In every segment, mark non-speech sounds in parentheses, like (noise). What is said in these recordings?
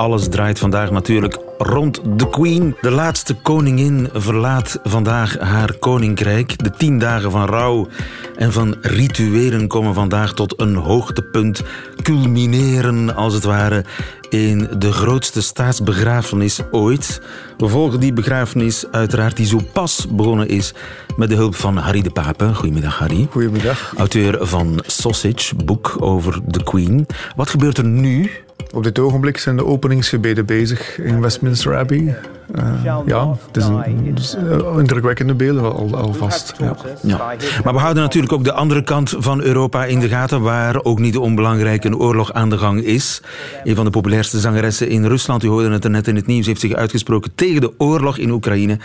Alles draait vandaag natuurlijk rond de Queen. De laatste koningin verlaat vandaag haar koninkrijk. De tien dagen van rouw en van rituelen komen vandaag tot een hoogtepunt. Culmineren, als het ware, in de grootste staatsbegrafenis ooit. We volgen die begrafenis uiteraard die zo pas begonnen is met de hulp van Harry de Pape. Goedemiddag Harry. Goedemiddag. Auteur van Sausage, boek over de Queen. Wat gebeurt er nu op dit ogenblik zijn de openingsgebeden bezig in Westminster Abbey. Uh, ja, het is een, dus, uh, indrukwekkende beelden al, alvast. Ja. ja. Maar we houden natuurlijk ook de andere kant van Europa in de gaten, waar ook niet onbelangrijk een oorlog aan de gang is. Een van de populairste zangeressen in Rusland, u hoorde het er net in het nieuws, heeft zich uitgesproken tegen de oorlog in Oekraïne.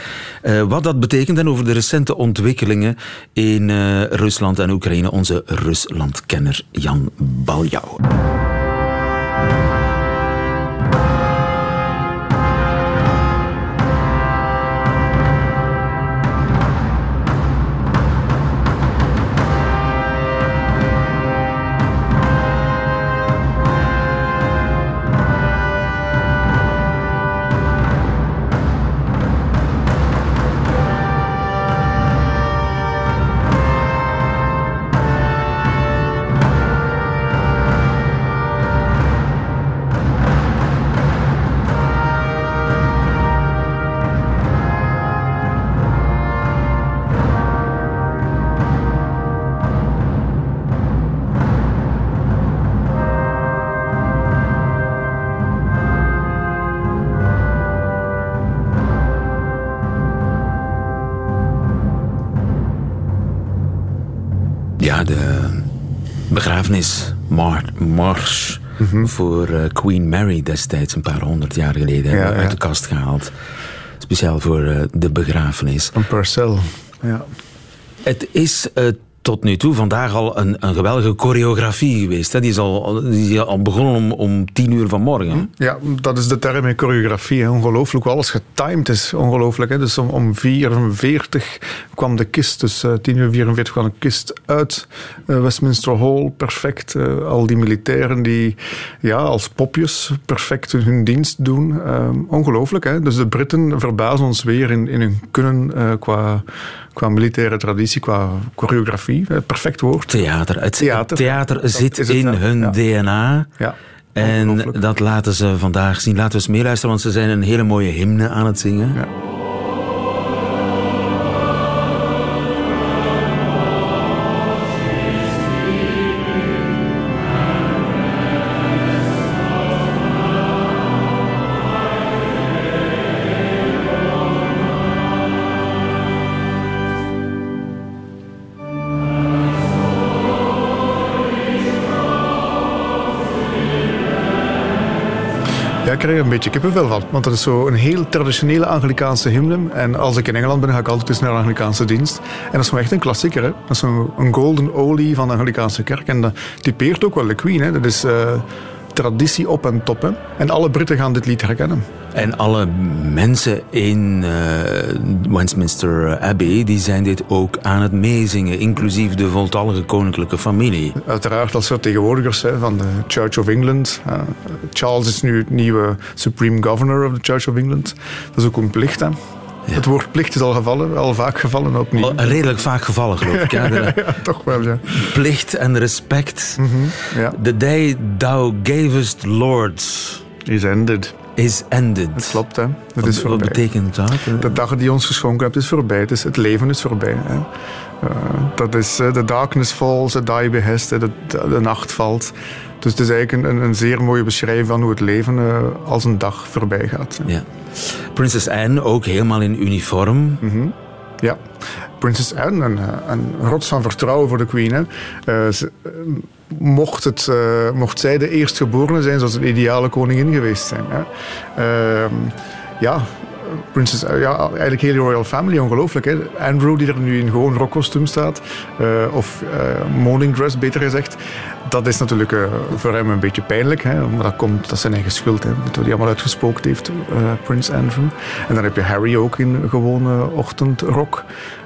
Uh, wat dat betekent en over de recente ontwikkelingen in Rusland en Oekraïne, onze Ruslandkenner Jan Baljouw. Begrafenismars mm voor uh, Queen Mary destijds, een paar honderd jaar geleden, ja, uit de kast gehaald. Speciaal voor uh, de begrafenis. Een Purcell, ja. Het is uh, tot nu toe vandaag al een, een geweldige choreografie geweest. Hè? Die, is al, die is al begonnen om, om tien uur vanmorgen. Ja, dat is de term in choreografie. Ongelooflijk hoe alles getimed is. Ongelooflijk. Hè? Dus om, om 44 kwam de kist, dus uh, 10 uur 44 kwam een kist uit uh, Westminster Hall. Perfect. Uh, al die militairen die ja, als popjes perfect hun dienst doen. ongelooflijk. Hè? Dus de Britten verbazen ons weer in, in hun kunnen qua qua militaire traditie, qua choreografie. Perfect woord. Theater. Het theater, theater zit in hun DNA. Ja. En dat laten ze vandaag zien. Laten we eens meeluisteren, want ze zijn een hele mooie hymne aan het zingen. Ja. Ik krijg er een beetje kippenvel van. Want dat is zo een heel traditionele Anglikaanse hymne. En als ik in Engeland ben, ga ik altijd eens naar de Anglikaanse dienst. En dat is gewoon echt een klassieker. Hè? Dat is een, golden olie van de Anglikaanse kerk. En dat typeert ook wel de Queen. Hè? Dat is... Uh, traditie op en top. Hè? En alle Britten gaan dit lied herkennen. En alle mensen in uh, Westminster Abbey die zijn dit ook aan het meezingen, inclusief de voltallige koninklijke familie. Uiteraard als vertegenwoordigers hè, van de Church of England. Uh, Charles is nu het nieuwe Supreme Governor of the Church of England. Dat is ook een plicht. Hè? Het woord plicht is al gevallen, al vaak gevallen opnieuw. redelijk vaak gevallen, geloof ik. Ja, (laughs) ja, toch wel, ja. Plicht en respect. Mm -hmm, ja. The day thou gavest lords... Is ended. Is ended. Het klopt, hè. Wat, is wat betekent dat? De dag die ons geschonken hebt is voorbij. Het, is, het leven is voorbij. Hè. Uh, dat is de uh, darkness falls, the die behest, de, de nacht valt. Dus het is eigenlijk een, een zeer mooie beschrijving van hoe het leven uh, als een dag voorbij gaat. Ja. Prinses Anne ook helemaal in uniform. Mm -hmm. Ja, Prinses Anne, een, een, rots van vertrouwen voor de Queen. Hè. Uh, ze, mocht, het, uh, mocht zij de eerstgeborene zijn, zou ze een ideale koningin geweest zijn. Hè. Uh, ja, Princess, ja, eigenlijk hele royal family, ongelooflijk. Andrew, die er nu in gewoon rokkostuum staat, uh, of uh, morning dress, beter gezegd. Dat is natuurlijk voor hem een beetje pijnlijk, hè? maar dat komt, dat zijn eigen schuld, hè? dat hij allemaal uitgespookt heeft, Prins Andrew. En dan heb je Harry ook in gewone ochtendrok.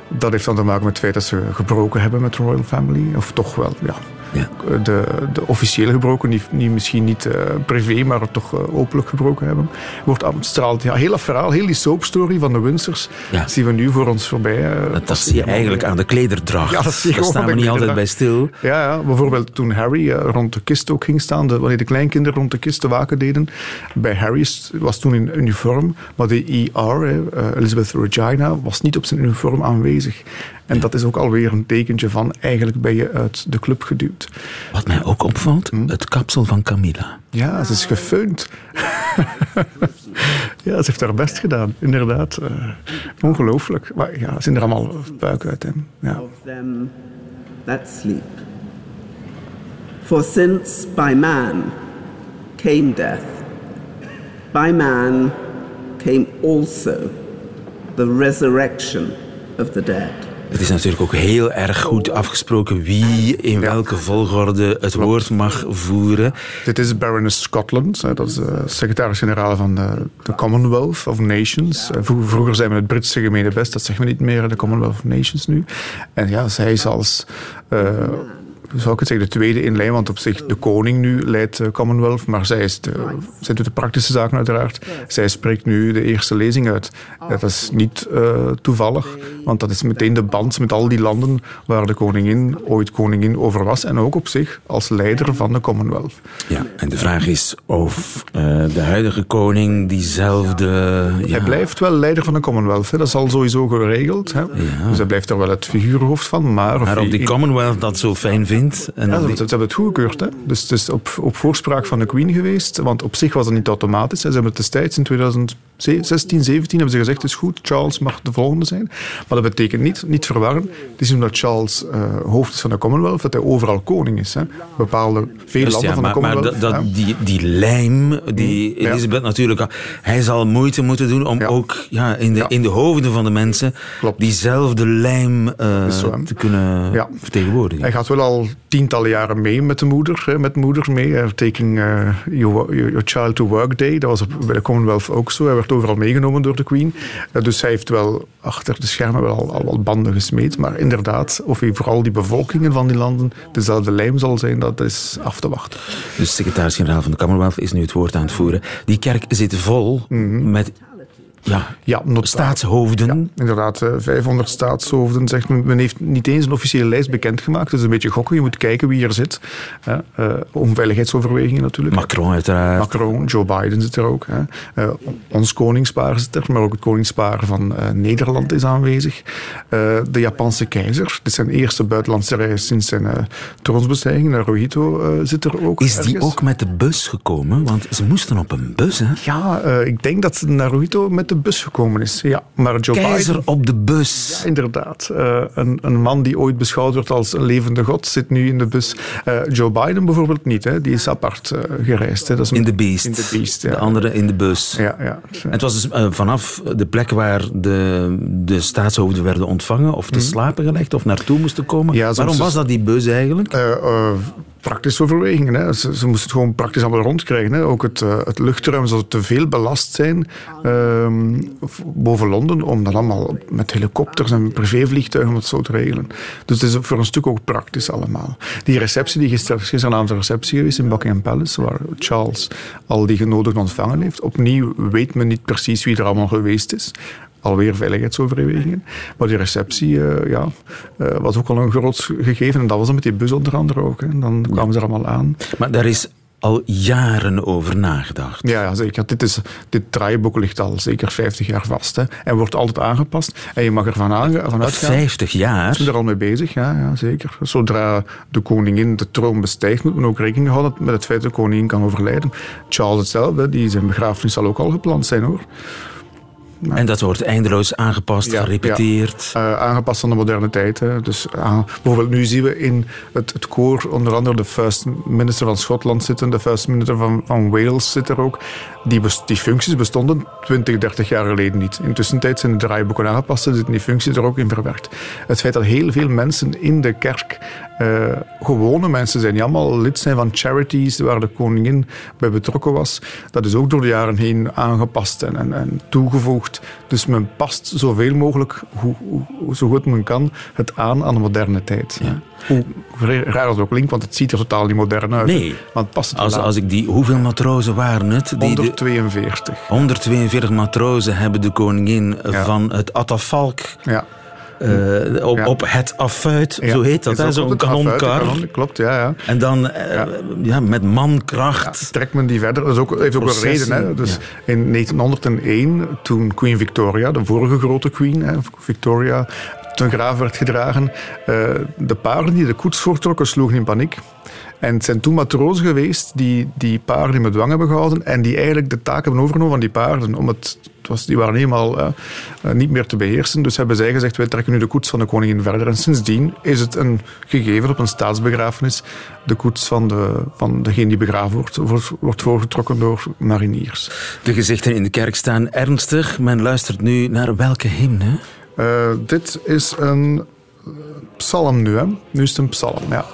Dat heeft dan te maken met het feit dat ze gebroken hebben met de Royal Family. Of toch wel, ja, Ja. de, de officiële gebroken, niet, misschien niet eh, privé, maar toch eh, openlijk gebroken hebben. Wordt afgestraald. Ja, heel dat verhaal, heel die soapstory van de Windsors, Ja. zien we nu voor ons voorbij. eh, Dat, dat zie je eigenlijk aan de klederdracht. Ja, dat zie Daar staan we niet altijd bij stil. Ja, ja, bijvoorbeeld toen Harry rond de kist ook ging staan, de, wanneer de kleinkinderen rond de kist te waken deden. Bij Harry was toen in uniform, maar de ER, Elizabeth Regina, was niet op zijn uniform aanwezig. En dat is ook alweer een tekentje van eigenlijk ben je uit de club geduwd. Wat mij ook opvalt, Hm? het kapsel van Camilla. Ja, ze is gefeund. (laughs) ja, ze heeft haar best gedaan, inderdaad. Eh, ongelooflijk. Maar ja, ze zien er allemaal buik uit. Hè. Ja. of them that sleep. For since by man came death, by man came also the resurrection of the dead. Het is natuurlijk ook heel erg goed afgesproken wie in welke volgorde het woord mag voeren. Dit is Baroness Scotland. hè, Dat is de secretaris-generaal van de, de Commonwealth of Nations. Vro- Vroeger zijn we het Britse gemene best. Dat zeggen we niet meer, de Commonwealth of Nations nu. En ja, zij is als... eh, zou ik het zeggen, de tweede in lijn, want op zich de koning nu leidt de Commonwealth, maar zij, is de, zij doet de praktische zaken uiteraard. Zij spreekt nu de eerste lezing uit. Dat is niet eh, toevallig, want dat is meteen de band met al die landen waar de koningin ooit koningin over was en ook op zich als leider van de Commonwealth. Ja, en de vraag is of eh, de huidige koning diezelfde... Hij Ja, blijft wel leider van de Commonwealth. Hè. Dat is al sowieso geregeld. Hè. Dus hij blijft er wel het figuurhoofd van. Maar, of maar of hij- die Commonwealth dat zo fijn vindt... En Ja, ze, die- ze hebben het goedgekeurd. Hè. Dus het is op, op voorspraak van de Queen geweest. Want op zich was dat niet automatisch. Ze hebben het destijds in 2016, 17 hebben ze gezegd: het is goed, Charles mag de volgende zijn. Maar dat betekent niet, niet verwarren. Het is omdat Charles eh, hoofd is van de Commonwealth, dat hij overal koning is. Hè. Bepaalde, veel landen ja, van de maar, maar Commonwealth. dat, die, die lijm, die Ja. Elisabeth natuurlijk... Hij zal moeite moeten doen om Ja. ook ja, in, de, in de hoofden van de mensen... Klopt. diezelfde lijm eh, zo, te kunnen vertegenwoordigen. Hij gaat wel al tientallen jaren mee met de moeder, hè, met moeder mee. Hij taking eh, your, your Child to Work Day. Dat was bij de Commonwealth ook zo. Overal meegenomen door de Queen. Eh, dus hij heeft wel achter de schermen wel al, al wat banden gesmeed. Maar inderdaad, of hij vooral die bevolkingen van die landen dezelfde lijm zal zijn, dat is af te wachten. Dus secretaris-generaal van de Commonwealth is nu het woord aan het voeren. Die kerk zit vol met ja, Ja, staatshoofden. Inderdaad, eh, 500 staatshoofden. Zegt men, men heeft niet eens een officiële lijst bekendgemaakt. Het is een beetje gokken. Je moet kijken wie er zit. Hè. Eh, om veiligheidsoverwegingen natuurlijk. Macron uiteraard. Macron, Joe Biden zit er ook. Hè. Eh, ons koningspaar zit er, maar ook het koningspaar van eh, Nederland is aanwezig. Eh, de Japanse keizer, dit zijn eerste buitenlandse reis sinds zijn uh, troonsbestijging. Naruhito eh, zit er ook. is die ook met de bus gekomen? Want ze moesten op een bus, hè? Ja, eh, ik denk dat Naruhito met de bus gekomen is. Ja, maar Joe Keizer Biden... op de bus. Inderdaad. Eh, een, een man die ooit beschouwd werd als een levende god zit nu in de bus. Eh, Joe Biden bijvoorbeeld niet. Hè. Die is apart eh, gereisd. Hè. Dat is een- In de beest. In de beest, ja. De andere in de bus. Ja, ja. En Het was dus vanaf de plek waar de, de staatshoofden werden ontvangen of te slapen gelegd of naartoe moesten komen. Mhm. Ja, Waarom was dat die bus eigenlijk? Eh, eh, praktische overwegingen. Hè. Ze, ze moesten het gewoon praktisch allemaal rondkrijgen. Hè. Ook het, het luchtruim zou te veel belast zijn ehm, v- boven Londen om dat allemaal met helikopters en privévliegtuigen om het zo te regelen. Dus het is voor een stuk ook praktisch allemaal. Die receptie die gisteren, aan de receptie geweest in Buckingham Palace, waar Charles al die genodigden ontvangen heeft. Opnieuw weet men niet precies wie er allemaal geweest is. Alweer veiligheidsoverwegingen. Maar die receptie eh, ja, eh, was ook al een groot gegeven. En dat was dan met die bus onder andere ook. Hè. Dan kwamen ze er allemaal aan. Maar daar is al jaren over nagedacht. Ja, zeker. Dit, is, dit draaiboek ligt al zeker 50 jaar vast. Hè. En wordt altijd aangepast. En je mag ervan uitgaan. 50 jaar? zijn er al mee bezig, ja, ja, zeker. Zodra de koningin de troon bestijgt, moet men ook rekening houden met het feit dat de koningin kan overlijden. Charles hetzelfde, die zijn begrafenis zal ook al gepland zijn hoor. En dat wordt eindeloos aangepast, Ja, gerepeteerd. Eh, aangepast aan de moderne tijd. Hè. Dus, aan- bijvoorbeeld nu zien we in het, het koor onder andere de first minister van Schotland zitten, de first minister van, van Wales zit er ook. Die, die functies bestonden 20, 30 jaar geleden niet. Intussen tijd zijn de draaiboeken aangepast en zitten die functies er ook in verwerkt. Het feit dat heel veel mensen in de kerk uh, gewone mensen zijn, die allemaal lid zijn van charities waar de koningin bij betrokken was. Dat is ook door de jaren heen aangepast en, en, en toegevoegd. Dus men past zoveel mogelijk, hoe, hoe, zo goed men kan, het aan aan de moderne tijd. Ja. Hoe raar dat ook klinkt, want het ziet er totaal niet modern uit. Nee. Want past het als, als ik die, hoeveel matrozen waren het? Die 142. 142 matrozen hebben de koningin van het Atafalk ja. Uh, op, ja. op, het affuit, zo heet dat, zo'n kanonkar. Kanon, klopt, ja, ja. En dan uh, ja. met mankracht. trekt men die verder. Dat is ook, heeft ook een reden. Hè. Dus in 1901, toen Queen Victoria, de vorige grote queen, hè, Victoria, ten graaf werd gedragen, uh, de paarden die de koets voortrokken sloegen in paniek. En het zijn toen matrozen geweest die die paarden in bedwang hebben gehouden en die eigenlijk de taak hebben overgenomen van die paarden. Om het, het was, die waren helemaal uh, niet meer te beheersen. Dus hebben zij gezegd, wij trekken nu de koets van de koningin verder. En sindsdien is het een gegeven op een staatsbegrafenis. De koets van, de, van degene die begraven wordt, wordt, wordt voorgetrokken door mariniers. De gezichten in de kerk staan ernstig. Men luistert nu naar welke hymne? Uh, dit is een psalm nu, hè? Nu is het een psalm, ja.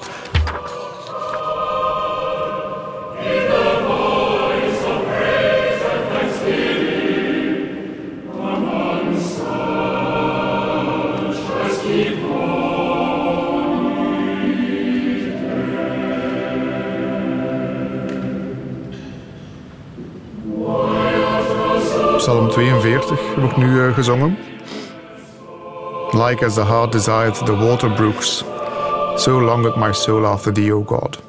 42 wordt nu uh, gezongen. Like as the heart desired the water brooks, so longeth my soul after thee, O God.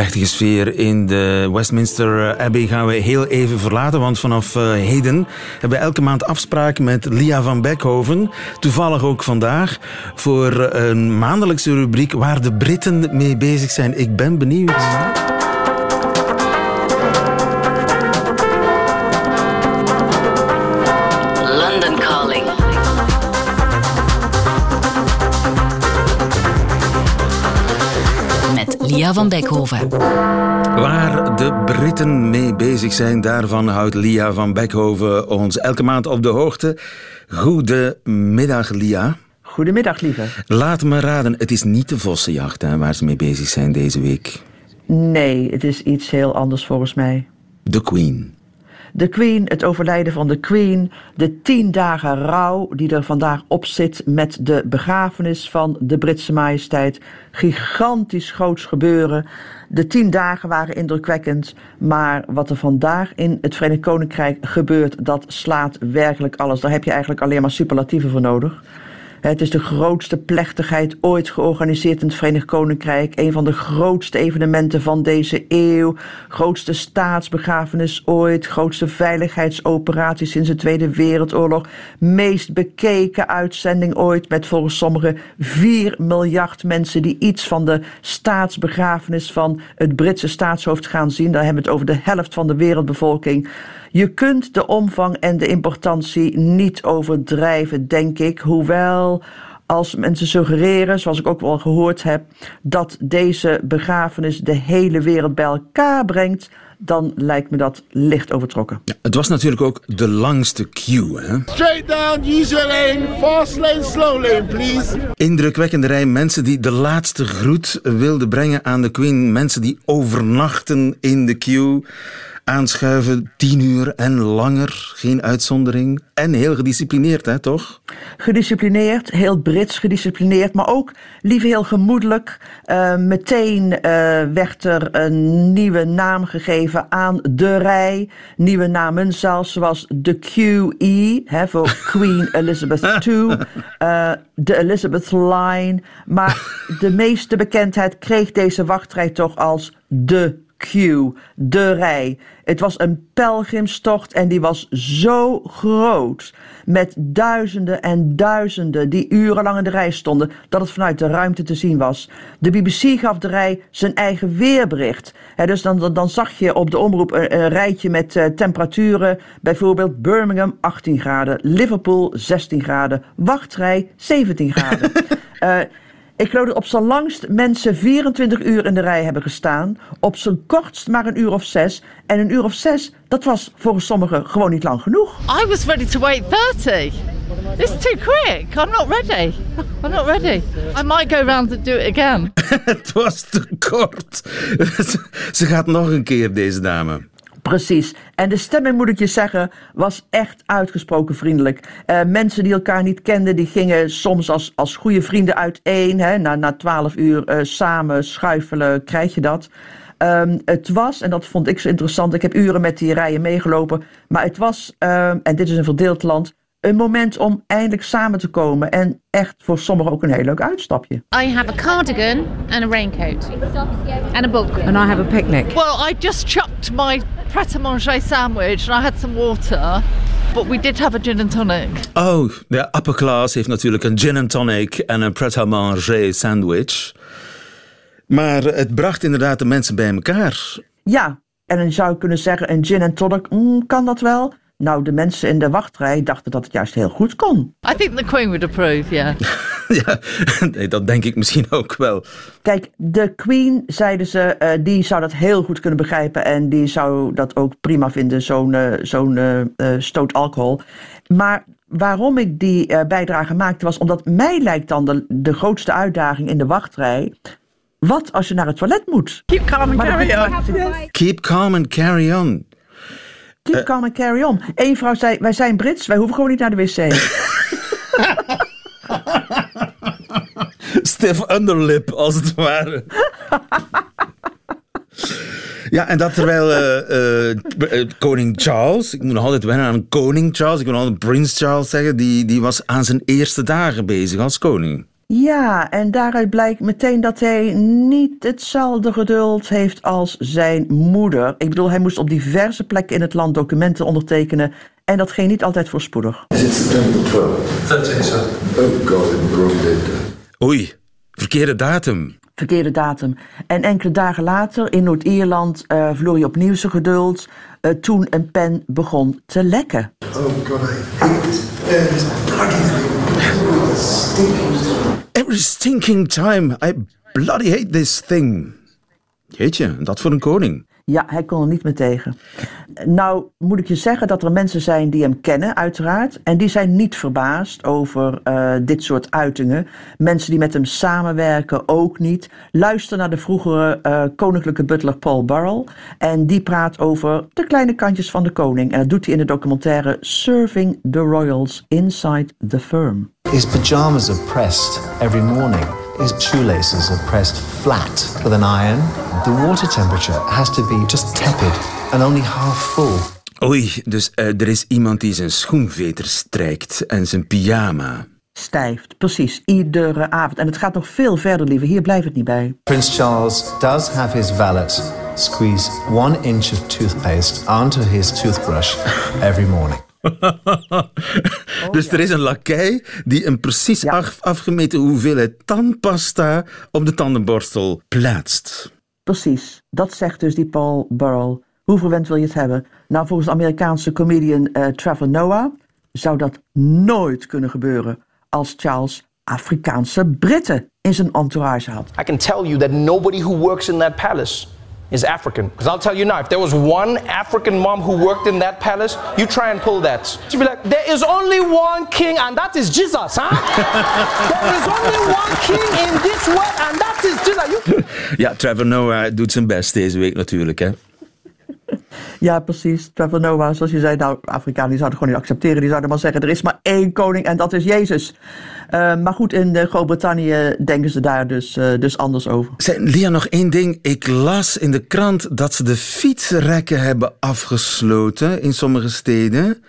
Plechtige sfeer in de Westminster Abbey gaan we heel even verlaten, want vanaf uh, heden hebben we elke maand afspraken met Lia van Beckhoven, toevallig ook vandaag, voor een maandelijkse rubriek waar de Britten mee bezig zijn. Ik ben benieuwd. Van Beckhoven. Waar de Britten mee bezig zijn, daarvan houdt Lia van Beckhoven ons elke maand op de hoogte. Goedemiddag, Lia. Goedemiddag, lieve. Laat me raden, het is niet de vossenjacht hè, waar ze mee bezig zijn deze week. Nee, het is iets heel anders volgens mij. De Queen. De Queen, het overlijden van de Queen, de tien dagen rouw die er vandaag op zit met de begrafenis van de Britse majesteit. Gigantisch groots gebeuren. De tien dagen waren indrukwekkend, maar wat er vandaag in het Verenigd Koninkrijk gebeurt, dat slaat werkelijk alles. Daar heb je eigenlijk alleen maar superlatieven voor nodig. Het is de grootste plechtigheid ooit georganiseerd in het Verenigd Koninkrijk. Een van de grootste evenementen van deze eeuw. Grootste staatsbegrafenis ooit. Grootste veiligheidsoperatie sinds de Tweede Wereldoorlog. Meest bekeken uitzending ooit. Met volgens sommigen 4 miljard mensen die iets van de staatsbegrafenis van het Britse staatshoofd gaan zien. Daar hebben we het over de helft van de wereldbevolking. Je kunt de omvang en de importantie niet overdrijven, denk ik. Hoewel als mensen suggereren, zoals ik ook wel gehoord heb, dat deze begrafenis de hele wereld bij elkaar brengt, dan lijkt me dat licht overtrokken. Ja, het was natuurlijk ook de langste queue. Hè? Straight down, use your lane, fast lane, slow lane, please. Indrukwekkende rij mensen die de laatste groet wilden brengen aan de Queen. Mensen die overnachten in de queue aanschuiven, tien uur en langer, geen uitzondering. En heel gedisciplineerd, hè, toch? Gedisciplineerd, heel Brits gedisciplineerd, maar ook lief heel gemoedelijk. Uh, meteen uh, werd er een nieuwe naam gegeven aan de rij. Nieuwe namen zelfs, zoals de QE, hè, voor (laughs) Queen Elizabeth II, uh, eh, de Elizabeth Line. Maar de meeste bekendheid kreeg deze wachtrij toch als de queue, de rij. Het was een pelgrimstocht en die was zo groot. Met duizenden en duizenden die urenlang in de rij stonden, dat het vanuit de ruimte te zien was. De BBC gaf de rij zijn eigen weerbericht. dus dan, dan, zag je op de omroep een, rijtje met uh, temperaturen. Bijvoorbeeld Birmingham 18 graden, Liverpool 16 graden, wachtrij 17 graden. uh, (laughs) Ik geloof dat op zijn langst mensen 24 uur in de rij hebben gestaan. Op zijn kortst maar een uur of zes. En een uur of zes, dat was volgens sommigen gewoon niet lang genoeg. I was ready to wait 30. It's too quick. I'm not ready. I'm not ready. I might go round and do it again. (laughs) Het was te kort. (laughs) Ze gaat nog een keer, deze dame. Precies. En de stemming, moet ik je zeggen, was echt uitgesproken vriendelijk. Eh, mensen die elkaar niet kenden, die gingen soms als, als goede vrienden uiteen. Hè, na, na twaalf uur eh, samen schuifelen, krijg je dat. Ehm, het was, en dat vond ik zo interessant, ik heb uren met die rijen meegelopen. Maar het was, ehm, en dit is een verdeeld land, een moment om eindelijk samen te komen. En echt voor sommigen ook een heel leuk uitstapje. I have a cardigan and a raincoat and a book. And I have a picnic. Well, I just chucked my pret-a-manger sandwich and I had some water. But we did have a gin and tonic. Oh, de upper class heeft natuurlijk een gin and tonic en een pret-à-manger sandwich. Maar het bracht inderdaad de mensen bij elkaar. Ja, en dan zou je kunnen zeggen, een gin en tonic, mm, kan dat wel? Nou, de mensen in de wachtrij dachten dat het juist heel goed kon. I think the Queen would approve, yeah. (laughs) ja, nee, dat denk ik misschien ook wel. Kijk, de Queen, zeiden ze, eh, die zou dat heel goed kunnen begrijpen. En die zou dat ook prima vinden, zo'n eh, zo'n eh, stoot alcohol. Maar waarom ik die eh, bijdrage maakte, was omdat mij lijkt dan de, de grootste uitdaging in de wachtrij. Wat als je naar het toilet moet? Keep calm and carry on. Keep calm and carry on. Keep calm and carry on. Eén vrouw zei, wij zijn Brits, wij hoeven gewoon niet naar de wc. (laughs) Stiff underlip, als het ware. Ja, en dat terwijl eh, eh, koning Charles, ik moet nog altijd wennen aan koning Charles, ik wil altijd prins Charles zeggen, die, die was aan zijn eerste dagen bezig als koning. Ja, en daaruit blijkt meteen dat hij niet hetzelfde geduld heeft als zijn moeder. Ik bedoel, hij moest op diverse plekken in het land documenten ondertekenen. En dat ging niet altijd voorspoedig. Is it September 12? 13, sir. Oh God, in Brooklyn. Oei, verkeerde datum. Verkeerde datum. En enkele dagen later in Noord-Ierland eh verloor hij opnieuw zijn geduld. eh, toen een pen begon te lekken. Oh God, I hate this pen, bloody thing. Stinking. Stinking time, I bloody hate this thing. Jeetje, dat voor een koning. Ja, hij kon er niet meer tegen. Nou moet ik je zeggen dat er mensen zijn die hem kennen, uiteraard. En die zijn niet verbaasd over eh, dit soort uitingen. Mensen die met hem samenwerken ook niet. Luister naar de vroegere eh, koninklijke butler Paul Burrell. En die praat over de kleine kantjes van de koning. En dat doet hij in de documentaire Serving the Royals Inside the Firm. His pajamas are pressed every morning. His shoelaces are pressed flat with an iron. The water temperature has to be just tepid and only half full. Oei, dus eh, er is iemand die zijn schoenveter strijkt en zijn pyjama. Stijft, precies, iedere avond. En het gaat nog veel verder, lieve. Hier blijft het niet bij. Prince Charles does have his valet squeeze one inch of toothpaste onto his toothbrush every morning. (laughs) dus er is een lakij die een precies af, afgemeten hoeveelheid tandpasta op de tandenborstel plaatst. Precies, dat zegt dus die Paul Burrell. Hoe verwend wil je het hebben? Nou, volgens de Amerikaanse comedian eh, Trevor Noah zou dat nooit kunnen gebeuren als Charles Afrikaanse Britten in zijn entourage had. I can tell you that nobody who works in that palace is African. Because I'll tell you now, if there was one African mom who worked in that palace, you try and pull that. She'd be like, there is only one king, and that is Jesus, huh? (laughs) there is only one king in this world, and that is Jesus. You (laughs) Ja, Trevor Noah doet zijn best deze week natuurlijk. Hè? Ja, precies. Trevor Noah, zoals je zei, nou, Afrikanen die zouden gewoon niet accepteren. Die zouden maar zeggen, er is maar één koning en dat is Jezus. Eh, maar goed, in eh, Groot-Brittannië denken ze daar dus, eh, dus anders over. Zeg, Lia, nog één ding. Ik las in de krant dat ze de fietsrekken hebben afgesloten in sommige steden.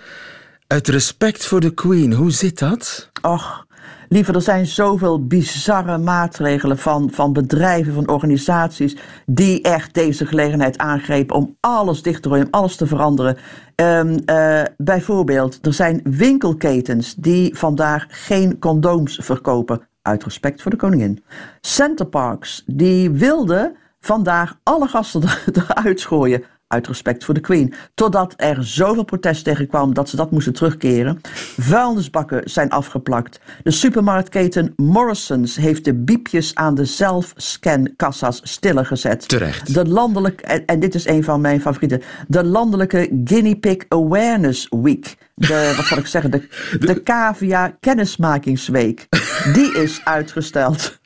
Uit respect voor de Queen. Hoe zit dat? Och, liever, er zijn zoveel bizarre maatregelen van, van bedrijven, van organisaties, die echt deze gelegenheid aangrepen om alles dicht te gooien, om alles te veranderen. Ehm, eh, bijvoorbeeld, er zijn winkelketens die vandaag geen condooms verkopen, uit respect voor de koningin. Centerparks, die wilden vandaag alle gasten (laughs) er- eruit gooien. Uit respect voor de Queen. Totdat er zoveel protest tegen kwam dat ze dat moesten terugkeren. Vuilnisbakken zijn afgeplakt. De supermarktketen Morrison's heeft de biepjes aan de zelfscankassa's stiller gezet. Terecht. De landelijke, en, en dit is een van mijn favorieten, de landelijke Guinea Pig Awareness Week. De, wat zal ik zeggen, de, (laughs) de cavia kennismakingsweek. Die is uitgesteld.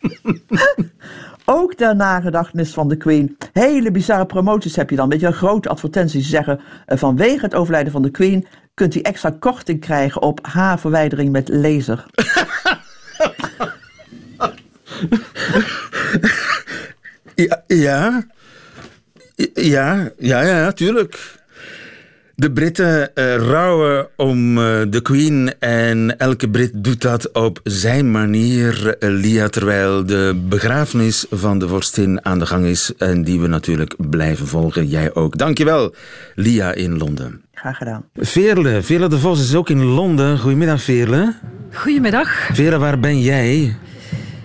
(laughs) Ook de nagedachtenis van de Queen. Hele bizarre promoties heb je dan. Weet je, grote advertenties zeggen. eh, vanwege het overlijden van de Queen kunt u extra korting krijgen op haarverwijdering met laser. (laughs) Ja, ja. Ja, ja, ja, tuurlijk. De Britten eh, rouwen om eh, de Queen en elke Brit doet dat op zijn manier, eh, Lia, terwijl de begrafenis van de vorstin aan de gang is en die we natuurlijk blijven volgen. Jij ook. Dankjewel, Lia in Londen. Graag gedaan. Veerle, Veerle de Vos is ook in Londen. Goedemiddag, Veerle. Goedemiddag. Veerle, waar ben jij?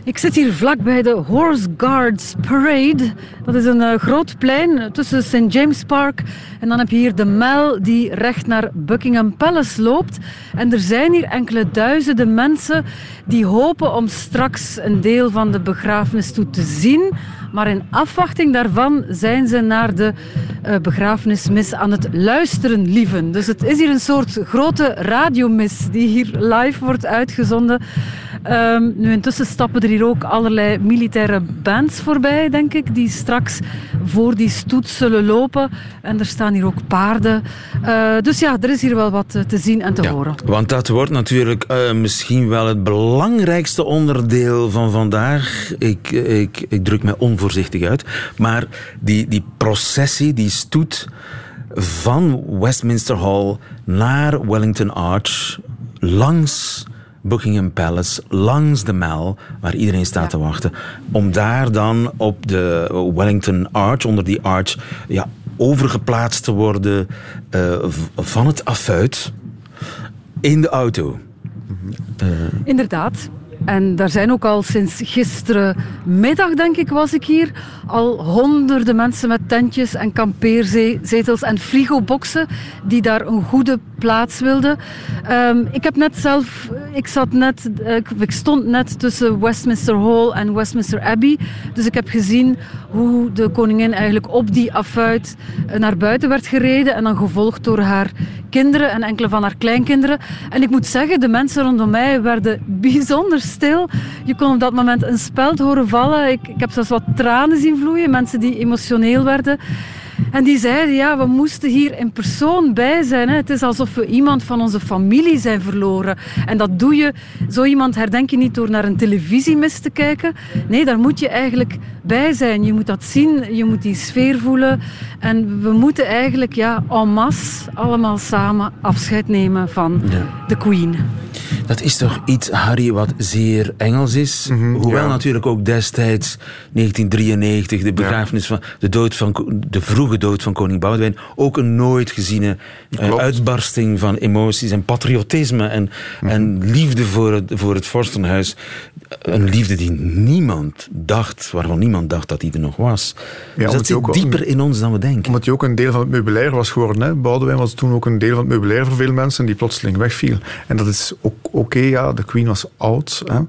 Ik zit hier vlak bij de Horse Guards Parade. Dat is een eh, groot plein tussen St. James Park en dan heb je hier de Mall die recht naar Buckingham Palace loopt. En er zijn hier enkele duizenden mensen die hopen om straks een deel van de begrafenisstoet te zien. Maar in afwachting daarvan zijn ze naar de eh, begrafenismis aan het luisteren lieven. Dus het is hier een soort grote radiomis die hier live wordt uitgezonden. Ehm, nu intussen stappen er hier ook allerlei militaire bands voorbij, denk ik, die straks voor die stoet zullen lopen. En er staan hier ook paarden. Eh, dus ja, er is hier wel wat eh, te zien en te horen. Want dat wordt natuurlijk eh, misschien wel het belangrijkste onderdeel van vandaag. Ik, ik, ik druk mij onvoorzichtig uit. Maar die, die processie, die stoet van Westminster Hall naar Wellington Arch, langs Buckingham Palace, langs de Mall, waar iedereen staat te wachten, om daar dan op de Wellington Arch, onder die arch, ja, overgeplaatst te worden eh, van het affuit in de auto. Eh, Inderdaad. En daar zijn ook al sinds gisterenmiddag, denk ik, was ik hier, al honderden mensen met tentjes en kampeerzetels en frigoboxen die daar een goede plaats wilden. Ehm, ik heb net zelf, ik zat net, ik, ik stond net tussen Westminster Hall en Westminster Abbey. Dus ik heb gezien hoe de koningin eigenlijk op die affuit eh, naar buiten werd gereden en dan gevolgd door haar kinderen en enkele van haar kleinkinderen. En ik moet zeggen, de mensen rondom mij werden (laughs) bijzonder stil. Je kon op dat moment een speld horen vallen. Ik, ik heb zelfs wat tranen zien vloeien, mensen die emotioneel werden. En die zeiden, ja, we moesten hier in persoon bij zijn. Hè. Het is alsof we iemand van onze familie zijn verloren. En dat doe je, zo iemand herdenk je niet door naar een televisiemis te kijken. Nee, daar moet je eigenlijk bij zijn. Je moet dat zien, je moet die sfeer voelen. En we moeten eigenlijk, ja, en masse, allemaal samen afscheid nemen van de Queen. Dat is toch iets, Harry, wat zeer Engels is. Hoewel ja. natuurlijk ook destijds, 1993, de begrafenis van de, dood van, de vroege dood van koning Boudewijn, ook een nooit geziene eh, uitbarsting van emoties en patriotisme en, en liefde voor het, voor het vorstenhuis. Een liefde die niemand dacht, waarvan niemand dacht dat die er nog was. dus dat zit ook dieper in ons dan we denken. Omdat hij ook een deel van het meubilair was geworden. Hè. Boudewijn was toen ook een deel van het meubilair voor veel mensen die plotseling wegviel. En dat is ook oké, ja, de Queen was oud. Hè.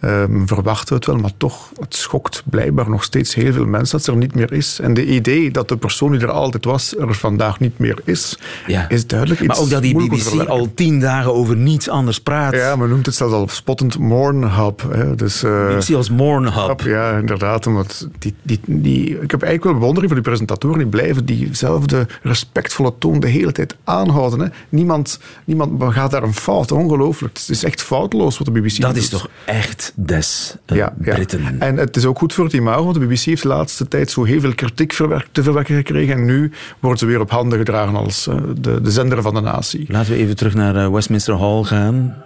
Ehm, verwachten we het wel, maar toch, het schokt blijkbaar nog steeds heel veel mensen dat ze er niet meer is. En de idee dat de persoon die er altijd was, er vandaag niet meer is, Ja. is duidelijk iets Maar ook dat die BBC al tien dagen over niets anders praat. Ja, men noemt het zelfs al spottend Mournhub. Hè. Dus, eh, BBC als Mournhub. Ja, inderdaad. Omdat die, die, die, ik heb eigenlijk wel bewondering voor die presentatoren. Die blijven diezelfde respectvolle toon de hele tijd aanhouden. Hè. Niemand, niemand gaat daar een fout. Ongelooflijk. Het is echt foutloos wat de BBC Dat doet. is toch echt des eh, Ja, ja. Britten. En het is ook goed voor het imago, want de BBC heeft de laatste tijd zo heel veel kritiek verwerkt, te verwerken gekregen. En nu worden ze weer op handen gedragen als eh, de, de zender van de natie. Laten we even terug naar eh, Westminster Hall gaan.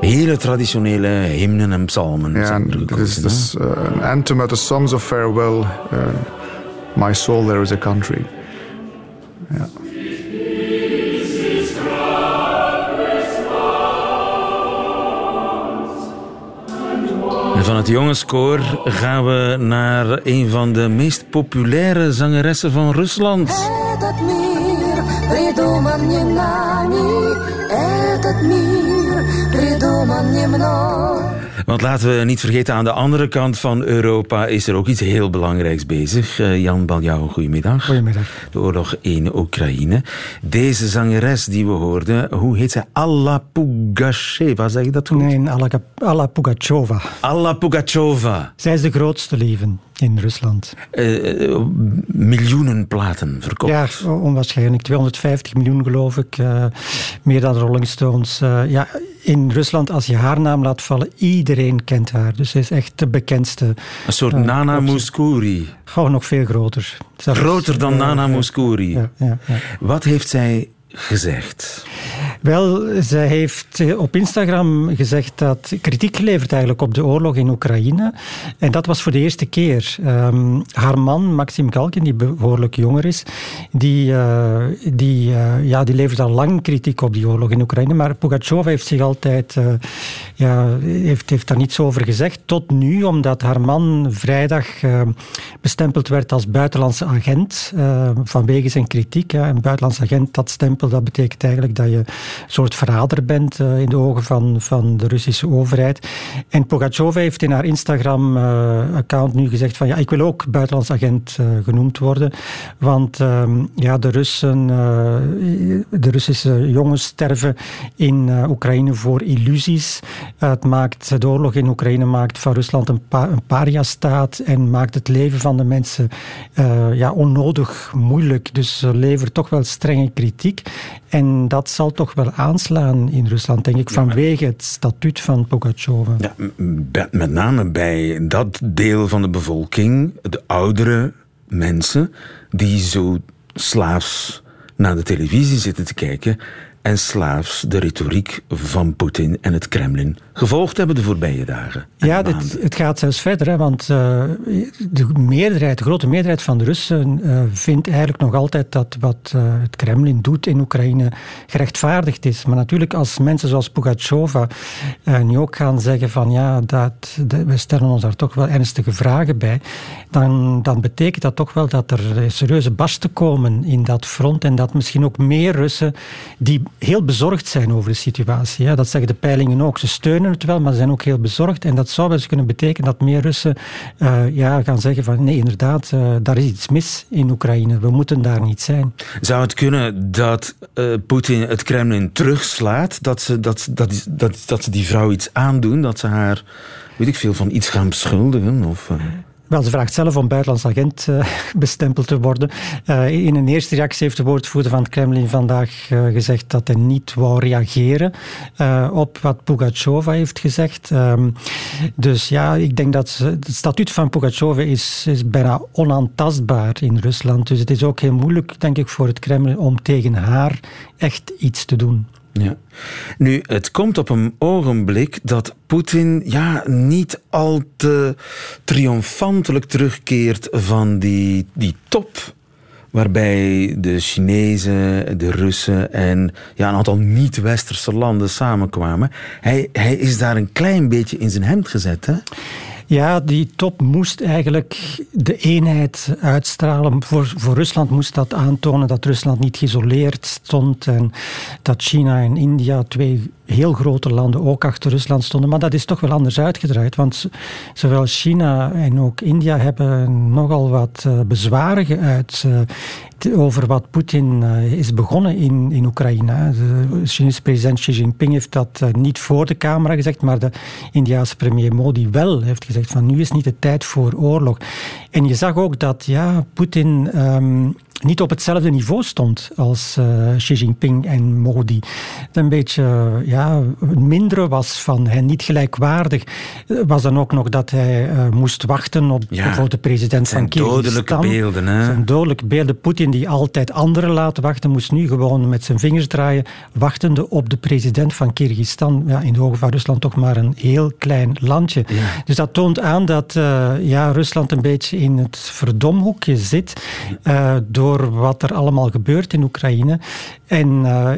Hele traditionele hymnen en psalmen. Ja, dit gekozen, is, eh, een anthem uit the Songs of Farewell. My soul, there is a country. Ja. En Van het jongenskoor gaan we naar een van de meest populaire zangeressen van Rusland. Want laten we niet vergeten, aan de andere kant van Europa is er ook iets heel belangrijks bezig. Eh, Jan Baljouw, goedemiddag. Goedemiddag. De oorlog in Oekraïne. Deze zangeres die we hoorden, hoe heet zij? Alla Pugacheva, zeg je dat toen? Nee, Alla, Alla Pugachova. Alla Pugacheva. Zij is de grootste leven in Rusland. Eh, eh, miljoenen platen verkocht. Ja, onwaarschijnlijk. 250 miljoen geloof ik. Meer dan Rolling Stones. Ja, in Rusland, als je haar naam laat vallen, iedereen kent haar. Dus zij is echt de bekendste. Een soort eh, Nana Mouskouri. Gewoon nog veel groter. Zelfs, Groter dan eh, Nana Mouskouri. ja, ja, ja. Wat heeft zij gezegd? Wel, zij heeft eh, op Instagram gezegd dat kritiek geleverd eigenlijk op de oorlog in Oekraïne. En dat was voor de eerste keer. Ehm, haar man, Maxim Galkin, die behoorlijk jonger is, die, eh, die, eh, ja, die levert al lang kritiek op die oorlog in Oekraïne. Maar Pugacheva heeft zich altijd ja, heeft, heeft daar niets over gezegd. Tot nu, omdat haar man vrijdag bestempeld werd als buitenlandse agent vanwege zijn kritiek. Een buitenlandse agent, dat dat betekent eigenlijk dat je een soort verrader bent eh, in de ogen van, van de Russische overheid. En Pugacheva heeft in haar Instagram-account nu gezegd van ja, ik wil ook buitenlands agent eh, genoemd worden. Want ehm, ja, de Russen, eh, de Russische jongens sterven in eh, Oekraïne voor illusies. Eh, het maakt, de oorlog in Oekraïne maakt van Rusland een, pa paria-staat en maakt het leven van de mensen eh, ja, onnodig moeilijk. Dus ze levert toch wel strenge kritiek. En dat zal toch wel aanslaan in Rusland, denk ik, vanwege het statuut van Pugacheva. Ja, met name bij dat deel van de bevolking, de oudere mensen, die zo slaafs naar de televisie zitten te kijken en slaafs de retoriek van Poetin en het Kremlin gevolgd hebben de voorbije dagen. en Ja, dit, het gaat zelfs verder, hè, want eh, de meerderheid, de grote meerderheid van de Russen eh, vindt eigenlijk nog altijd dat wat eh, het Kremlin doet in Oekraïne gerechtvaardigd is. Maar natuurlijk, als mensen zoals Pugacheva nu ook gaan zeggen van ja, dat, dat- we stellen ons daar toch wel ernstige vragen bij, dan, dan betekent dat toch wel dat er serieuze barsten komen in dat front en dat misschien ook meer Russen die heel bezorgd zijn over de situatie. Dat zeggen de peilingen ook. Ze steunen het wel, maar ze zijn ook heel bezorgd. En dat zou wel eens kunnen betekenen dat meer Russen eh, ja, gaan zeggen van nee, inderdaad, eh, daar is iets mis in Oekraïne. We moeten daar niet zijn. Zou het kunnen dat eh, Poetin het Kremlin terugslaat? Dat ze, dat, dat, dat, dat ze die vrouw iets aandoen? Dat ze haar, weet ik veel, van iets gaan beschuldigen? Of, Wel, ze vraagt zelf om buitenlands agent eh, bestempeld te worden. Eh, in een eerste reactie heeft de woordvoerder van het Kremlin vandaag eh, gezegd dat hij niet wou reageren op wat Pugacheva heeft gezegd. Ehm, dus ja, ik denk dat het statuut van Pugacheva is, is bijna onaantastbaar in Rusland. Dus het is ook heel moeilijk, denk ik, voor het Kremlin om tegen haar echt iets te doen. Ja. Nu, het komt op een ogenblik dat Poetin ja, niet al te triomfantelijk terugkeert van die, die top. Waarbij de Chinezen, de Russen en ja, een aantal niet-westerse landen samenkwamen. Hij, hij is daar een klein beetje in zijn hemd gezet. Hè? Ja, die top moest eigenlijk de eenheid uitstralen. Voor, voor Rusland moest dat aantonen dat Rusland niet geïsoleerd stond en dat China en India, twee heel grote landen, ook achter Rusland stonden. Maar dat is toch wel anders uitgedraaid, want zowel China en ook India hebben nogal wat eh, bezwaren geuit eh, over wat Poetin eh, is begonnen in, in Oekraïne. De Chinese president Xi Jinping heeft dat niet voor de camera gezegd, maar de Indiaanse premier Modi wel heeft gezegd van nu is niet de tijd voor oorlog. En je zag ook dat ja, Poetin ehm, niet op hetzelfde niveau stond als eh, Xi Jinping en Modi. Dat een beetje eh, ja, mindere was van hen, niet gelijkwaardig. Eh, Was dan ook nog dat hij moest wachten op Ja, bijvoorbeeld de president het van Kyrgyzstan. dodelijke beelden, hè? Het zijn dodelijke beelden. Poetin die altijd anderen laat wachten, moest nu gewoon met zijn vingers draaien, wachtende op de president van Kyrgyzstan. Ja, in de ogen van Rusland toch maar een heel klein landje. Dus dat toont aan dat ja, Rusland een beetje in het verdomhoekje zit eh, door wat er allemaal gebeurt in Oekraïne. En eh,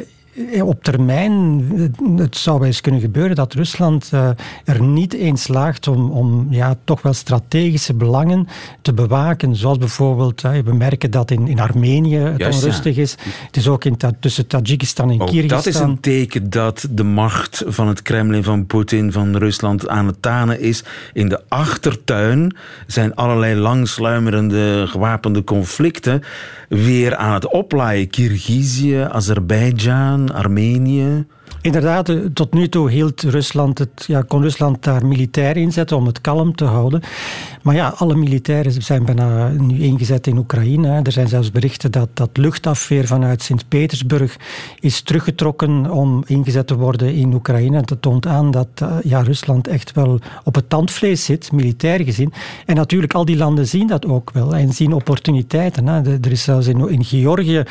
op termijn, eh, het zou wel eens kunnen gebeuren dat Rusland eh, er niet eens slaagt om, om ja, toch wel strategische belangen te bewaken. Zoals bijvoorbeeld, we merken dat in, in Armenië het Juist, ja. onrustig is. Het is ook in, tussen Tajikistan en Ook Kyrgyzstan. dat is een teken dat de macht van het Kremlin, van Poetin, van Rusland aan het tanen is. In de achtertuin zijn allerlei langsluimerende gewapende conflicten weer aan het oplaaien. Kirgizië, Azerbeidzjan, Armenië. Inderdaad, eh, tot nu toe hield Rusland het, ja, kon Rusland daar militair inzetten om het kalm te houden. Maar ja, alle militairen zijn bijna nu ingezet in Oekraïne. Er zijn zelfs berichten dat dat luchtafweer vanuit Sint-Petersburg is teruggetrokken om ingezet te worden in Oekraïne. Dat toont aan dat eh, ja, Rusland echt wel op het tandvlees zit, militair gezien. En natuurlijk, al die landen zien dat ook wel en zien opportuniteiten. Er is zelfs in, in Georgië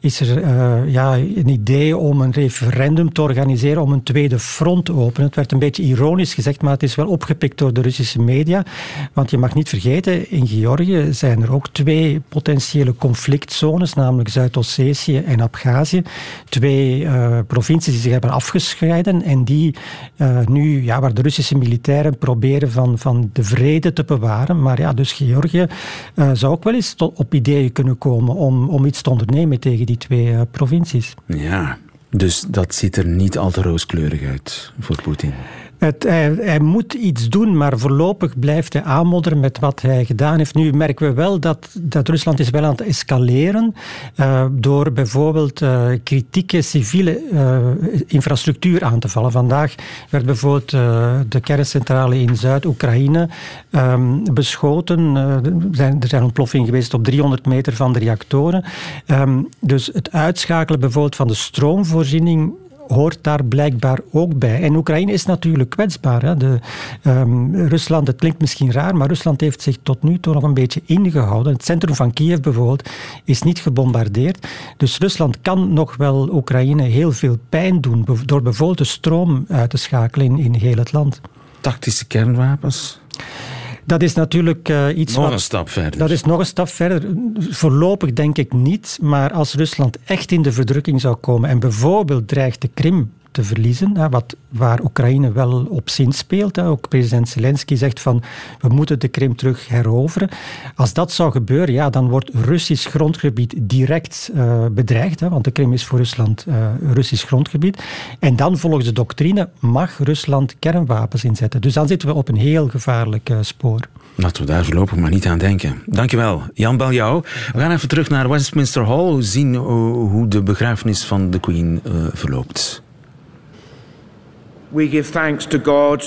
is er eh, ja, een idee om een referendum te organiseren om een tweede front te openen. Het werd een beetje ironisch gezegd, maar het is wel opgepikt door de Russische media. Want je mag niet vergeten, in Georgië zijn er ook twee potentiële conflictzones, namelijk Zuid-Ossetië en Abhazie. Twee eh, provincies die zich hebben afgescheiden en die eh, nu, ja, waar de Russische militairen proberen van, van de vrede te bewaren. Maar ja, dus Georgië eh, zou ook wel eens tot, op ideeën kunnen komen om, om iets te ondernemen tegen die twee provincies. Ja, dus dat ziet er niet al te rooskleurig uit voor Poetin. Het, hij, moet iets doen, maar voorlopig blijft hij aanmodderen met wat hij gedaan heeft. Nu merken we wel dat, dat Rusland is wel aan het escaleren eh, door bijvoorbeeld eh, kritieke civiele eh, infrastructuur aan te vallen. Vandaag werd bijvoorbeeld de kerncentrale in Zuid-Oekraïne ehm, beschoten. Er, zijn, er ontploffingen geweest op 300 meter van de reactoren. Ehm, dus het uitschakelen bijvoorbeeld van de stroomvoorziening hoort daar blijkbaar ook bij. En Oekraïne is natuurlijk kwetsbaar. Hè. De, ehm, Rusland, het klinkt misschien raar, maar Rusland heeft zich tot nu toe nog een beetje ingehouden. Het centrum van Kiev bijvoorbeeld is niet gebombardeerd. Dus Rusland kan nog wel Oekraïne heel veel pijn doen door bijvoorbeeld de stroom uit te schakelen in heel het land. Tactische kernwapens? Dat is natuurlijk eh, iets Nog wat... een stap verder. Dat is nog een stap verder. Voorlopig denk ik niet, maar als Rusland echt in de verdrukking zou komen en bijvoorbeeld dreigt de Krim te verliezen, hè, wat, waar Oekraïne wel op zin speelt. Hè. Ook president Zelensky zegt van we moeten de Krim terug heroveren. Als dat zou gebeuren, ja, dan wordt Russisch grondgebied direct eh, bedreigd, hè, want de Krim is voor Rusland eh, Russisch grondgebied. En dan volgens de doctrine mag Rusland kernwapens inzetten. Dus dan zitten we op een heel gevaarlijk eh, spoor. Laten we daar voorlopig maar niet aan denken. Dankjewel, Jan Baljouw. We gaan even terug naar Westminster Hall. Zien hoe de begrafenis van de Queen verloopt. We give thanks to God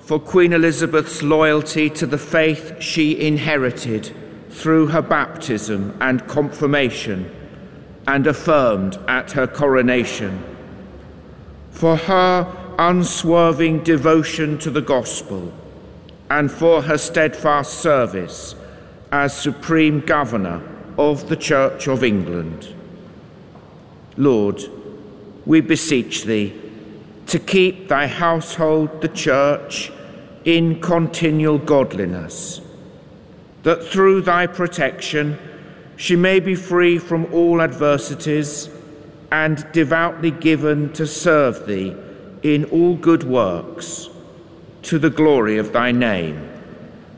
for Queen Elizabeth's loyalty to the faith she inherited through her baptism and confirmation and affirmed at her coronation. For her unswerving devotion to the gospel and for her steadfast service as Supreme Governor of the Church of England. Lord, we beseech thee to keep thy household, the church, in continual godliness, that through thy protection she may be free from all adversities and devoutly given to serve thee in all good works, to the glory of thy name,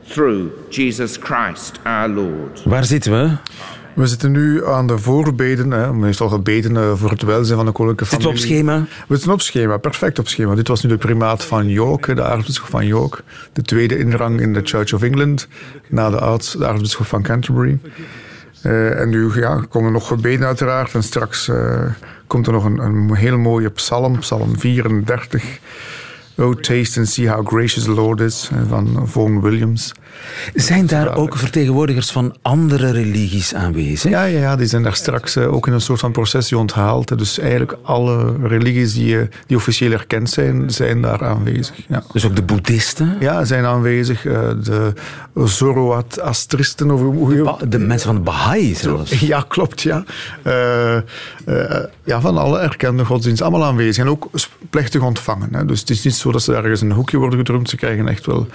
through Jesus Christ our Lord. Waar zitten we? We zitten nu aan de voorbeden. Hè. Meestal gebeden voor het welzijn van de koninklijke Zitten we familie. op schema? We zitten op schema, perfect op schema. Dit was nu de primaat van York, de aartsbisschop van York. De tweede in rang in de Church of England, na de, aarts, de aartsbisschop van Canterbury. Eh, en nu ja, komen er nog gebeden uiteraard. En straks eh, komt er nog een, een heel mooie psalm, psalm 34. Oh, taste and see how gracious the Lord is, eh, van Vaughan Williams. Zijn daar ook vertegenwoordigers van andere religies aanwezig? Ja, ja, ja, die zijn daar straks eh, ook in een soort van processie onthaald. Dus eigenlijk alle religies die, eh, die officieel erkend zijn, zijn daar aanwezig. Ja. Dus ook de boeddhisten? Ja, zijn aanwezig. eh, De Zoroastristen. Of hoe je... De mensen van de Baha'i zelfs? (laughs) Ja, klopt, ja. Eh, eh, ja, van alle erkende godsdiensten allemaal aanwezig. En ook plechtig ontvangen. Hè. Dus het is niet zo dat ze ergens in een hoekje worden gedrumd. Ze krijgen echt wel...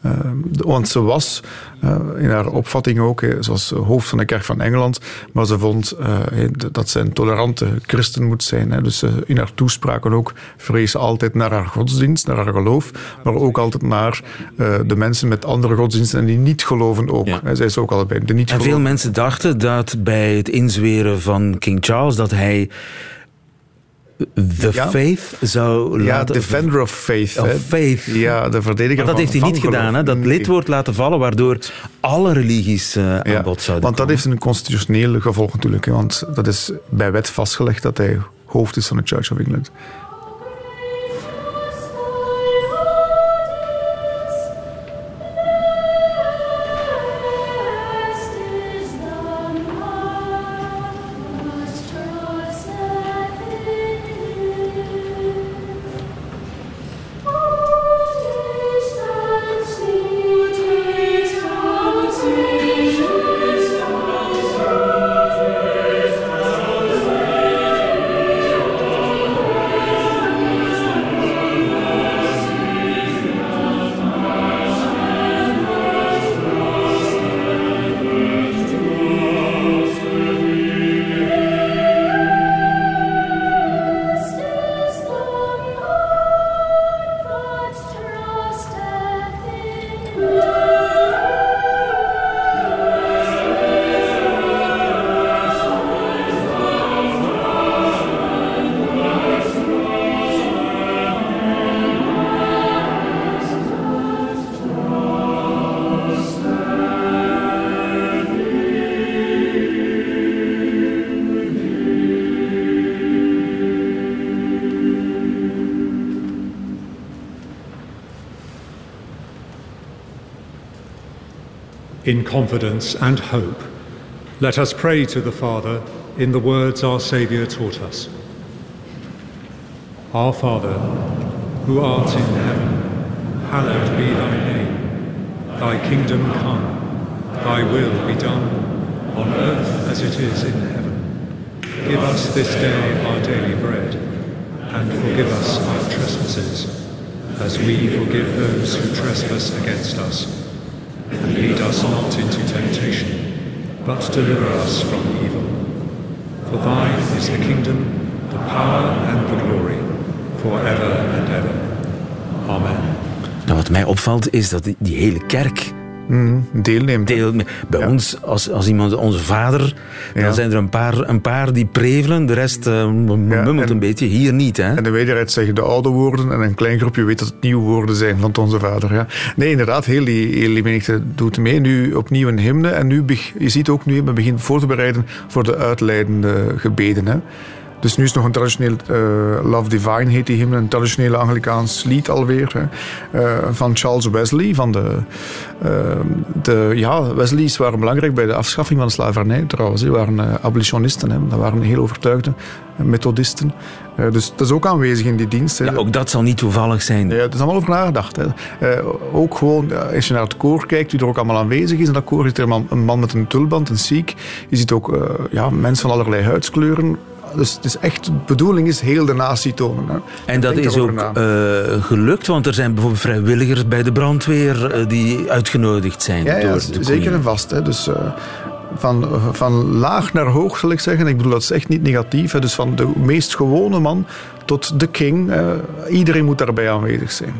eh, want ze was eh, in haar opvatting ook, hè, ze was hoofd van de kerk van Engeland, maar ze vond eh, dat ze een tolerante christen moet zijn. Hè. Dus in haar toespraken ook vrees ze altijd naar haar godsdienst, naar haar geloof, maar ook altijd naar de mensen met andere godsdiensten en die niet geloven ook. Hè. Zij is ook al bij de niet En veel mensen dachten dat bij het inzweren van King Charles dat hij the Ja. faith zou Ja, laten... defender of faith. Of hè. faith. Ja, de verdediger Maar dat heeft hij niet gedaan, hè? dat Nee. lidwoord laten vallen, waardoor alle religies eh, aan bod zouden Want dat heeft een constitutioneel gevolg natuurlijk. hè, Want dat is bij wet vastgelegd dat hij hoofd is van de Church of England. In confidence and hope, let us pray to the Father in the words our Saviour taught us. Our Father, who art in heaven, hallowed be thy name. Thy kingdom come, thy will be done, on earth as it is in heaven. Give us this day our daily bread, and forgive us our trespasses, as we forgive those who trespass against us. And lead us not into temptation, but deliver us from evil. For thine is the kingdom, the power, and the glory, forever and ever. Amen. Nou, wat mij opvalt is dat die, die hele kerk Mm, deelneemt. Bij ons, als, als iemand onze vader, dan Ja. zijn er een paar, een paar die prevelen, de rest eh, mummelt een beetje. Hier niet, hè? En de wederheid zeggen de oude woorden en een klein groepje weet dat het nieuwe woorden zijn van onze vader. Ja. Nee, inderdaad, heel die, heel die menigte doet mee. Nu opnieuw een hymne en nu, je ziet ook nu, we beginnen voor te bereiden voor de uitleidende gebeden. Hè. Dus nu is nog een traditioneel eh, Love Divine heet die hymne, een traditionele Anglikaans lied alweer. Hè, eh, van Charles Wesley. Van de, eh, de, ja, Wesleys waren belangrijk bij de afschaffing van de slavernij trouwens. Die waren abolitionisten, hè. dat waren heel overtuigde methodisten. Dus dat is ook aanwezig in die dienst. Hè. Ja, ook dat zal niet toevallig zijn. Ja, er is allemaal over nagedacht. Hè. Ook gewoon, als je naar het koor kijkt, wie er ook allemaal aanwezig is. In dat koor zit er een man, een man met een tulband, een Sikh. Je ziet ook ja, mensen van allerlei huidskleuren. Dus het is echt, de bedoeling is heel de natie tonen. Hè. En dat is ook eh, gelukt, want er zijn bijvoorbeeld vrijwilligers bij de brandweer eh, die uitgenodigd zijn Ja, door de zeker en vast. Hè. Dus, eh, van, van laag naar hoog, zal ik zeggen. Ik bedoel, dat is echt niet negatief. Hè. Dus van de meest gewone man tot de king. iedereen moet daarbij aanwezig zijn.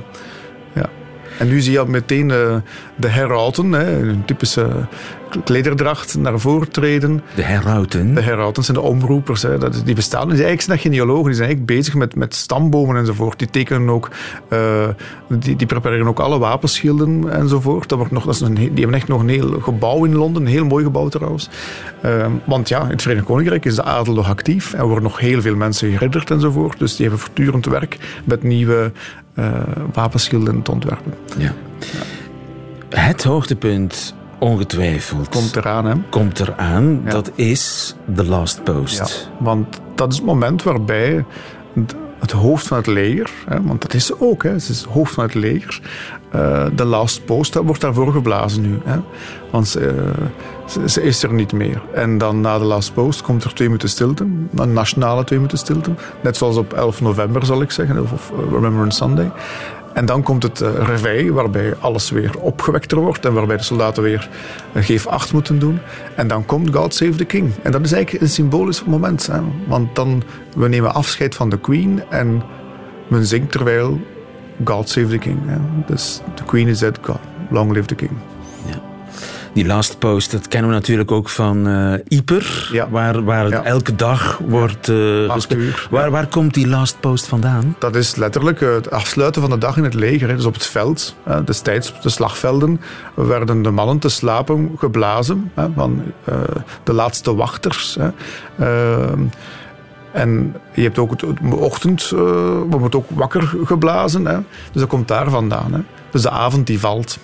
En nu zie je al meteen eh, de herauten, hè, een typische klederdracht, naar voren treden. De herauten? De herauten zijn de omroepers. Die bestaan. Die zijn eigenlijk genealogen. Die zijn eigenlijk bezig met, met stambomen enzovoort. Die tekenen ook... eh, die, die prepareren ook alle wapenschilden enzovoort. Dat wordt nog, dat is een, die hebben echt nog een heel gebouw in Londen. Een heel mooi gebouw trouwens. Eh, want ja, in het Verenigd Koninkrijk is de adel nog actief. En er worden nog heel veel mensen geridderd enzovoort. Dus die hebben voortdurend werk met nieuwe eh, wapenschilden te ontwerpen. Ja. Het hoogtepunt, ongetwijfeld. Komt eraan, hè? Komt eraan. Dat is The Last Post. Ja, want dat is het moment waarbij het- hoofd van het leger, hè, want dat is ze ook, hè, ze is het hoofd van het leger, eh, de last post wordt daarvoor geblazen nu. Hè? Want ze, ze, ze is er niet meer. En dan na de last post komt er twee minuten stilte. Een nationale twee minuten stilte. Net zoals op 11 november zal ik zeggen. Of, of Remembrance Sunday. En dan komt het uh, waarbij alles weer opgewekter wordt en waarbij de soldaten weer geef acht moeten doen. En dan komt God Save the King. En dat is eigenlijk een symbolisch moment. Hè? Want dan, we nemen afscheid van de Queen en men zingt terwijl God Save the King. Hè? Dus the Queen is dead, God, long live the King. Die last post, dat kennen we natuurlijk ook van uh, Ieper, ja. waar, waar ja. elke dag wordt uh. Waar, waar komt die last post vandaan? Dat is letterlijk het afsluiten van de dag in het leger. Dus op het veld, destijds op de slagvelden, werden de mannen te slapen geblazen van uh, de laatste wachters. En je hebt ook het, ochtend, uh, wordt ook wakker geblazen. Hè? Dus dat komt daar vandaan. Hè? Dus de avond die valt.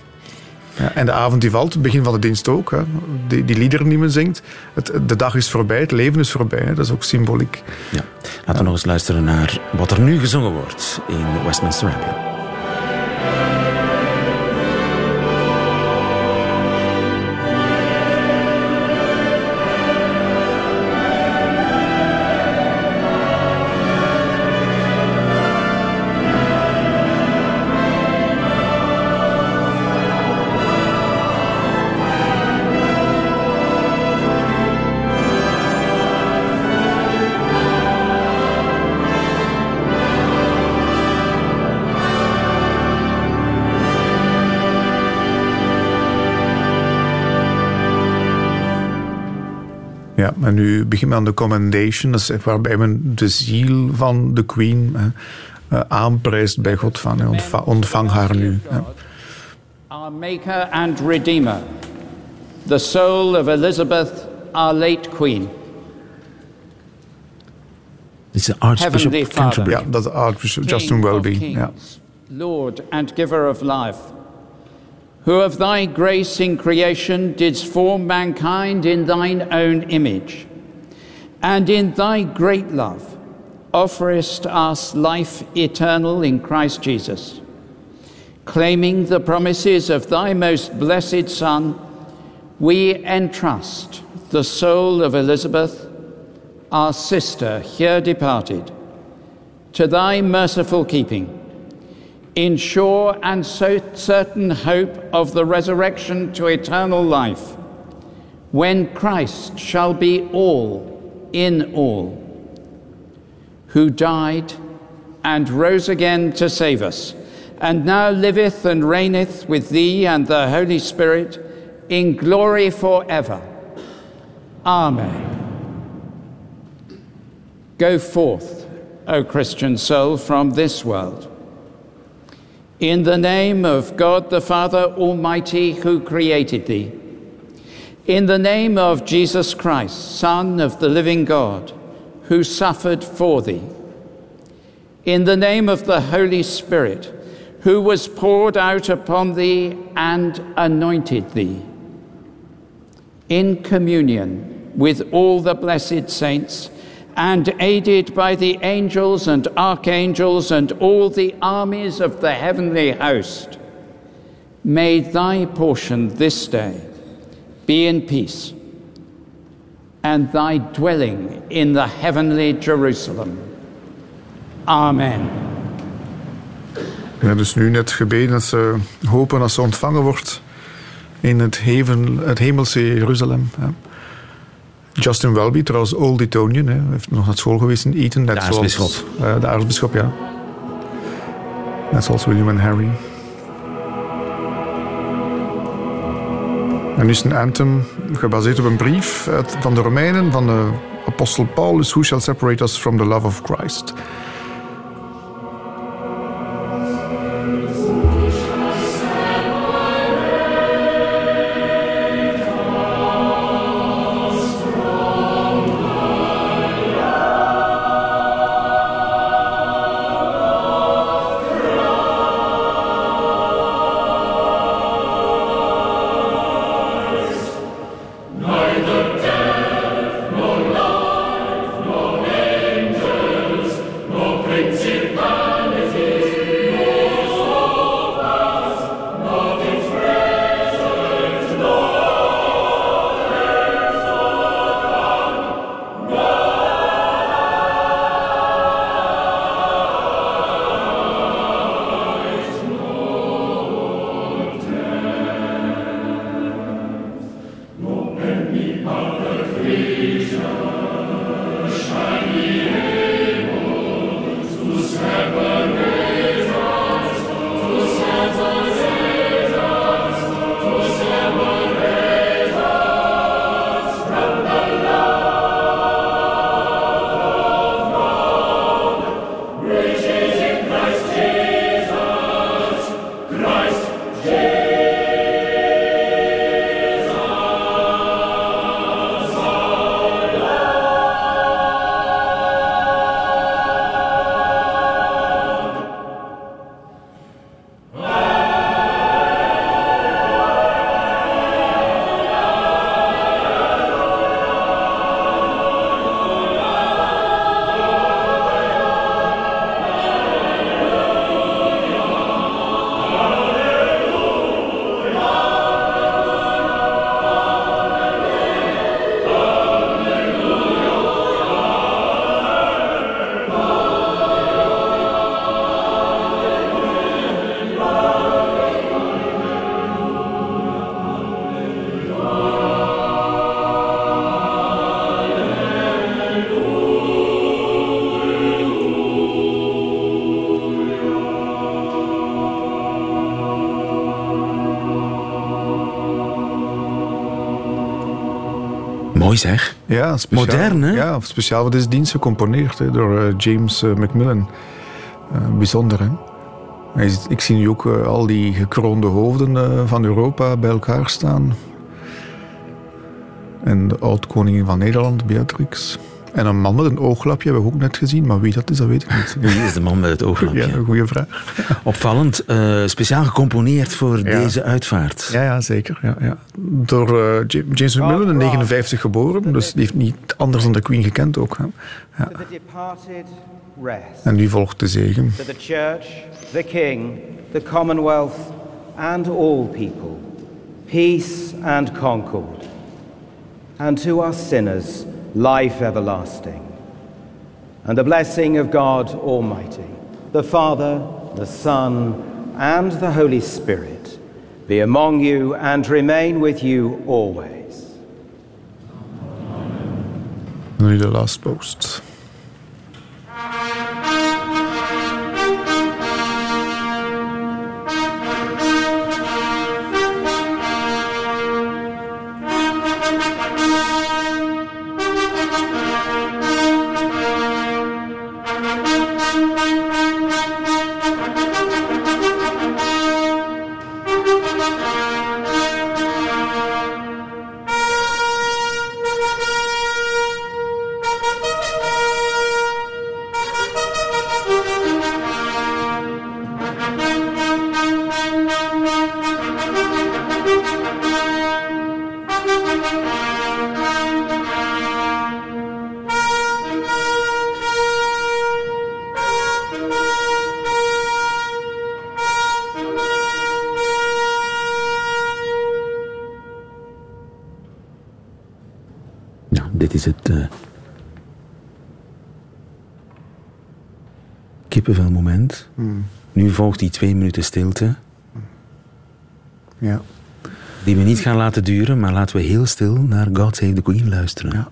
Ja, en de avond die valt, begin van de dienst ook. Hè? Die, die liederen die men zingt. Het, de dag is voorbij, het leven is voorbij. Dat is ook symboliek. Ja. Laten we nog eens luisteren naar wat er nu gezongen wordt in Westminster Abbey. Men aan de commendation, dat is waarbij men de ziel van de queen uh, aanprijst bij God van ontvang, ontvang haar nu. Our maker and redeemer, the soul of Elizabeth, our late queen. Dit is de Archbishop of Canterbury. Ja, dat is Archbishop Justin Welby. Ja. Lord and giver of life, who of thy grace in creation didst form mankind in thine own image, and in thy great love offerest us life eternal in Christ Jesus. Claiming the promises of thy most blessed Son, we entrust the soul of Elizabeth, our sister here departed, to thy merciful keeping in sure and so certain hope of the resurrection to eternal life, when Christ shall be all in all, who died and rose again to save us, and now liveth and reigneth with thee and the Holy Spirit in glory forever. Amen. Go forth, O Christian soul, from this world. In the name of God the Father Almighty, who created thee. In the name of Jesus Christ, Son of the living God, who suffered for thee. In the name of the Holy Spirit, who was poured out upon thee and anointed thee. In communion with all the blessed saints, and aided by the angels and archangels and all the armies of the heavenly host, may thy portion this day be in peace, and thy dwelling in the heavenly Jerusalem. Amen. We hebben dus nu net gebeden dat ze hopen dat ze ontvangen wordt in het, heven, het hemelse Jeruzalem. Hè. Justin Welby, trouwens Old Etonian, hè, heeft nog naar school geweest in Eton. Net de aartsbisschop. Uh, de aartsbisschop, ja. Net zoals William en Harry. En nu is een anthem gebaseerd op een brief van de Romeinen van de apostel Paulus. Who shall separate us from the love of Christ? Mooi zeg. Ja, speciaal, Modern, hè? Ja, speciaal voor deze dienst gecomponeerd hè, door eh, James eh, Macmillan. Eh, bijzonder, hè? Is- Ik zie nu ook al die gekroonde hoofden van Europa bij elkaar staan. En de oud-koningin van Nederland, Beatrix. En een man met een ooglapje hebben we ook net gezien, maar wie dat is, dat weet ik niet. (laughs) Wie is de man met het ooglapje? Ja, goede vraag. Opvallend, speciaal gecomponeerd voor deze uitvaart. Ja, ja zeker. Ja, ja. Door Ja- James Macmillan in 59 geboren, dus die heeft niet anders dan de Queen gekend ook. Hè. Ja. En nu volgt de zegen. To the church, the king, the commonwealth, and all people, peace and concord. And to us sinners, life everlasting. And the blessing of God Almighty, the Father, the Son, and the Holy Spirit be among you and remain with you always. En nu de last post. Kippenvelmoment. Hmm. Nu volgt die twee minuten stilte. Ja. Die we niet gaan laten duren, maar laten we heel stil naar God Save the Queen luisteren. Ja.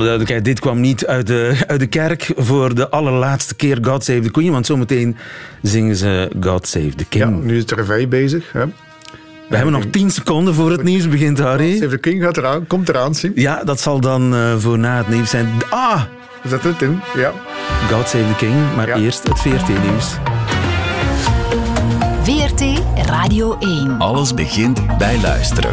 Alle duidelijkheid, dit kwam niet uit de, (laughs) uit de kerk voor de allerlaatste keer God Save the Queen, want zometeen zingen ze God Save the King. Ja, nu is de revij bezig. Hè. We hebben nog 10 seconden voor het nieuws begint, Harry. Save the King gaat eraan, komt eraan, Sim. Ja, dat zal dan uh, voor na het nieuws zijn. Ah! Is dat het, Tim? Ja. God Save the King, maar ja. eerst het VRT-nieuws. VRT Radio 1. Alles begint bij luisteren.